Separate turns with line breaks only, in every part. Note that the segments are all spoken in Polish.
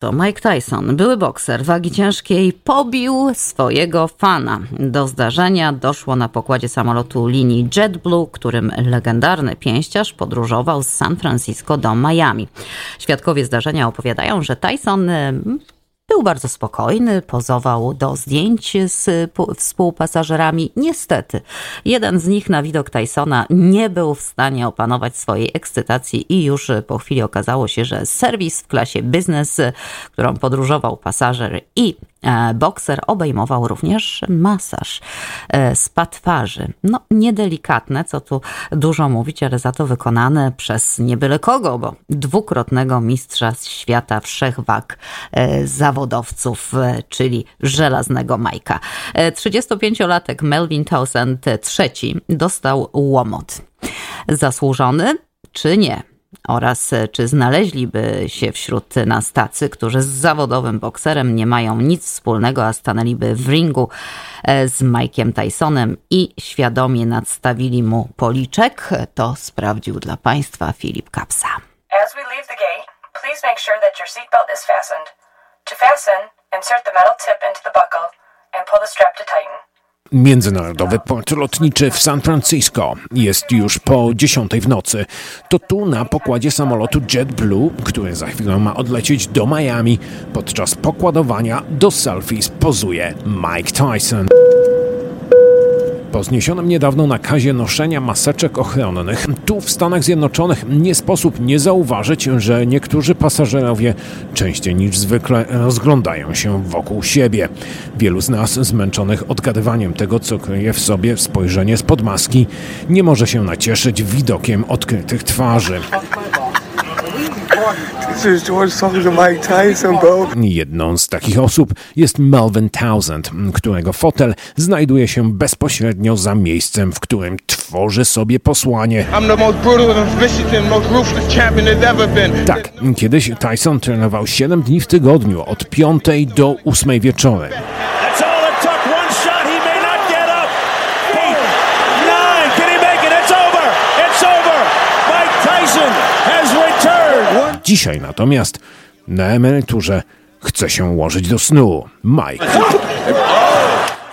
To Mike Tyson, były bokser wagi ciężkiej, pobił swojego fana. Do zdarzenia doszło na pokładzie samolotu linii JetBlue, którym legendarny pięściarz podróżował z San Francisco do Miami. Świadkowie zdarzenia opowiadają, że Tyson był bardzo spokojny, pozował do zdjęć z współpasażerami. Niestety, jeden z nich na widok Tysona nie był w stanie opanować swojej ekscytacji i już po chwili okazało się, że serwis w klasie business, którą podróżował pasażer i bokser obejmował również masaż e, spa twarzy. No, niedelikatne, co tu dużo mówić, ale za to wykonane przez nie byle kogo, bo dwukrotnego mistrza świata wszechwag e, zawodowców, czyli żelaznego Majka. 35-latek Melvin Townsend III dostał łomot. Zasłużony czy nie? Oraz e, czy znaleźliby się wśród nas tacy, którzy z zawodowym bokserem nie mają nic wspólnego, a stanęliby w ringu e, z Mike'iem Tysonem i świadomie nadstawili mu policzek, to sprawdził dla Państwa Filip Kapsa. As we leave the gate, please make sure that your seatbelt is fastened. To fasten, insert the metal tip into the buckle and pull the strap to tighten.
Międzynarodowy port lotniczy w San Francisco jest już po 10 w nocy. To tu na pokładzie samolotu JetBlue, który za chwilę ma odlecieć do Miami, podczas pokładowania do selfies pozuje Mike Tyson. Po zniesionym niedawno nakazie noszenia maseczek ochronnych, tu w Stanach Zjednoczonych nie sposób nie zauważyć, że niektórzy pasażerowie częściej niż zwykle rozglądają się wokół siebie. Wielu z nas, zmęczonych odgadywaniem tego, co kryje w sobie spojrzenie spod maski, nie może się nacieszyć widokiem odkrytych twarzy. Jedną z takich osób jest Melvin Townsend, którego fotel znajduje się bezpośrednio za miejscem, w którym tworzy sobie posłanie. Tak, kiedyś Tyson trenował 7 dni w tygodniu, od 5 do 8 wieczorem. Dzisiaj natomiast na emeryturze chce się ułożyć do snu. Mike.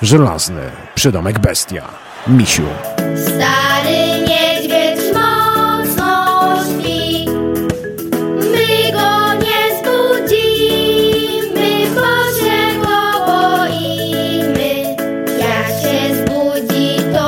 Żelazny przydomek bestia. Misiu. Stary niedźwiedź mocno śpi. My go nie zbudzimy, bo się go boimy. Jak się zbudzi, to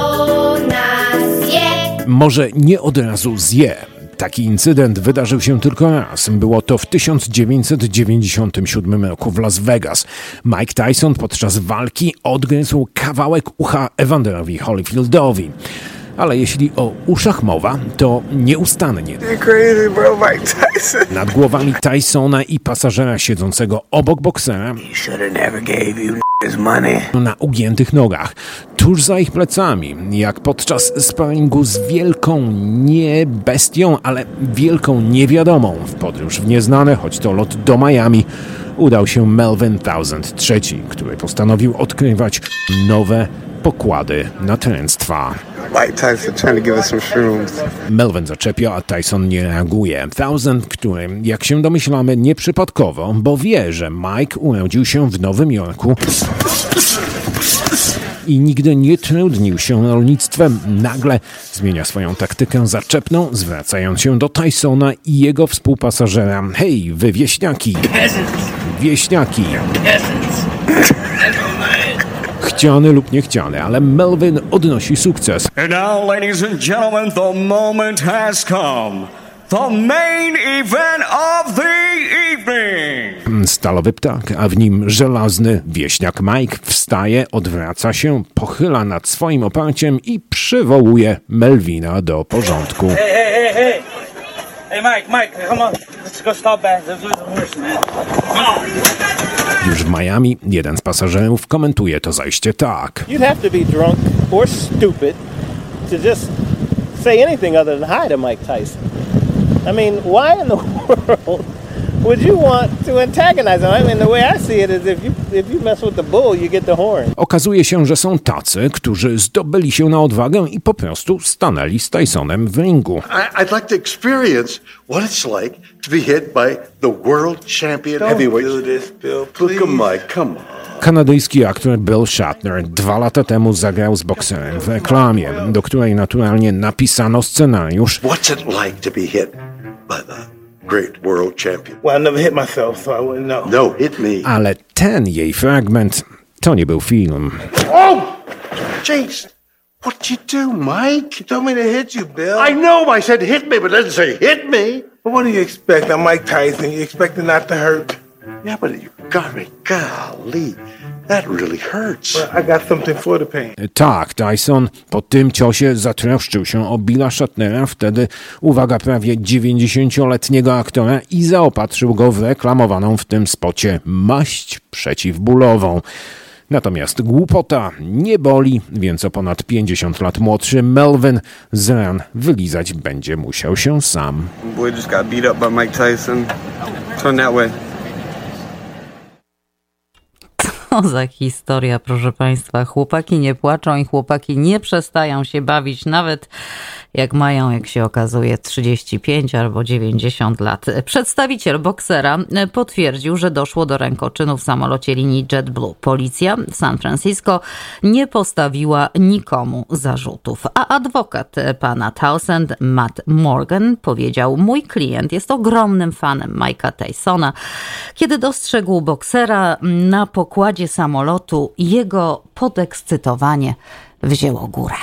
nas zje. Może nie od razu zje Taki incydent wydarzył się tylko raz. Było to w 1997 roku w Las Vegas. Mike Tyson podczas walki odgryzł kawałek ucha Evanderowi Holyfieldowi ale jeśli o uszach mowa, to nieustannie. Nad głowami Tysona i pasażera siedzącego obok boksera na ugiętych nogach, tuż za ich plecami, jak podczas sparingu z wielką nie bestią, ale wielką niewiadomą w podróż w nieznane, choć to lot do Miami, udał się Melvin Thousand III, który postanowił odkrywać nowe pokłady natręctwa. Mike Tyson trying to give us some shrooms. Melvin zaczepia, a Tyson nie reaguje. Thousand, który, jak się domyślamy, nieprzypadkowo, bo wie, że Mike urodził się w Nowym Jorku i nigdy nie trudnił się rolnictwem, nagle zmienia swoją taktykę zaczepną, zwracając się do Tysona i jego współpasażera. Hej, wy wieśniaki! Wieśniaki! Chciany lub niechciany, ale Melvin odnosi sukces. And now, ladies and gentlemen, the moment has come. The main event of the evening. Stalowy ptak, a w nim żelazny wieśniak Mike wstaje, odwraca się, pochyla nad swoim oparciem i przywołuje Melvina do porządku. Hey, hey, hey, hey. Hey Mike, Mike, come on. Let's go stop back. Let's do the horse, man. Już w Miami jeden z pasażerów komentuje to zajście tak. You'd have to be drunk or stupid to just say anything other than hi to Mike Tyson. I mean, why in the world
would you want to antagonize him? I mean, the way I see it is if you if you mess with the bull, you get the horn.
Okazuje się, że są tacy, którzy zdobyli się na odwagę i po prostu stanęli z Tysonem w ringu.
I, I'd like to experience what it's like to be hit by the world champion heavyweight.
do this, Bill.
Look
Please.
at Mike, come on.
Kanadyjski aktor Bill Shatner dwa lata temu zagrał z bokserem w reklamie, do której naturalnie napisano scenariusz,
What's it like to be hit by the great world champion?
Well, I never hit myself, so I wouldn't know.
No, hit me.
ale ten jej fragment to nie był film.
Oh! Jason, what'd you do, Mike?
You told me to hit you, Bill.
I know I said hit me, but I didn't say hit me.
But what do you expect? I'm Mike Tyson. You expect it not to hurt?
Yeah, but you got me. Golly, that really hurts.
I got something for the pain.
Tak, Tyson po tym ciosie zatroszczył się o Billa Shatnera, wtedy, uwaga, prawie 90-letniego aktora i zaopatrzył go w reklamowaną w tym spocie maść przeciwbólową. Natomiast głupota nie boli, więc o ponad 50 lat młodszy Melvin z ran wylizać będzie musiał się sam.
Boy just got beat up by Mike Tyson. Turn that way.
Co za historia, proszę Państwa. Chłopaki nie płaczą i chłopaki nie przestają się bawić, nawet jak mają, jak się okazuje, 35 albo 90 lat. Przedstawiciel boksera potwierdził, że doszło do rękoczynu w samolocie linii JetBlue. Policja w San Francisco nie postawiła nikomu zarzutów, a adwokat pana Townsend, Matt Morgan, powiedział: Mój klient jest ogromnym fanem Mike'a Tysona. Kiedy dostrzegł boksera na pokładzie samolotu, jego podekscytowanie wzięło górę.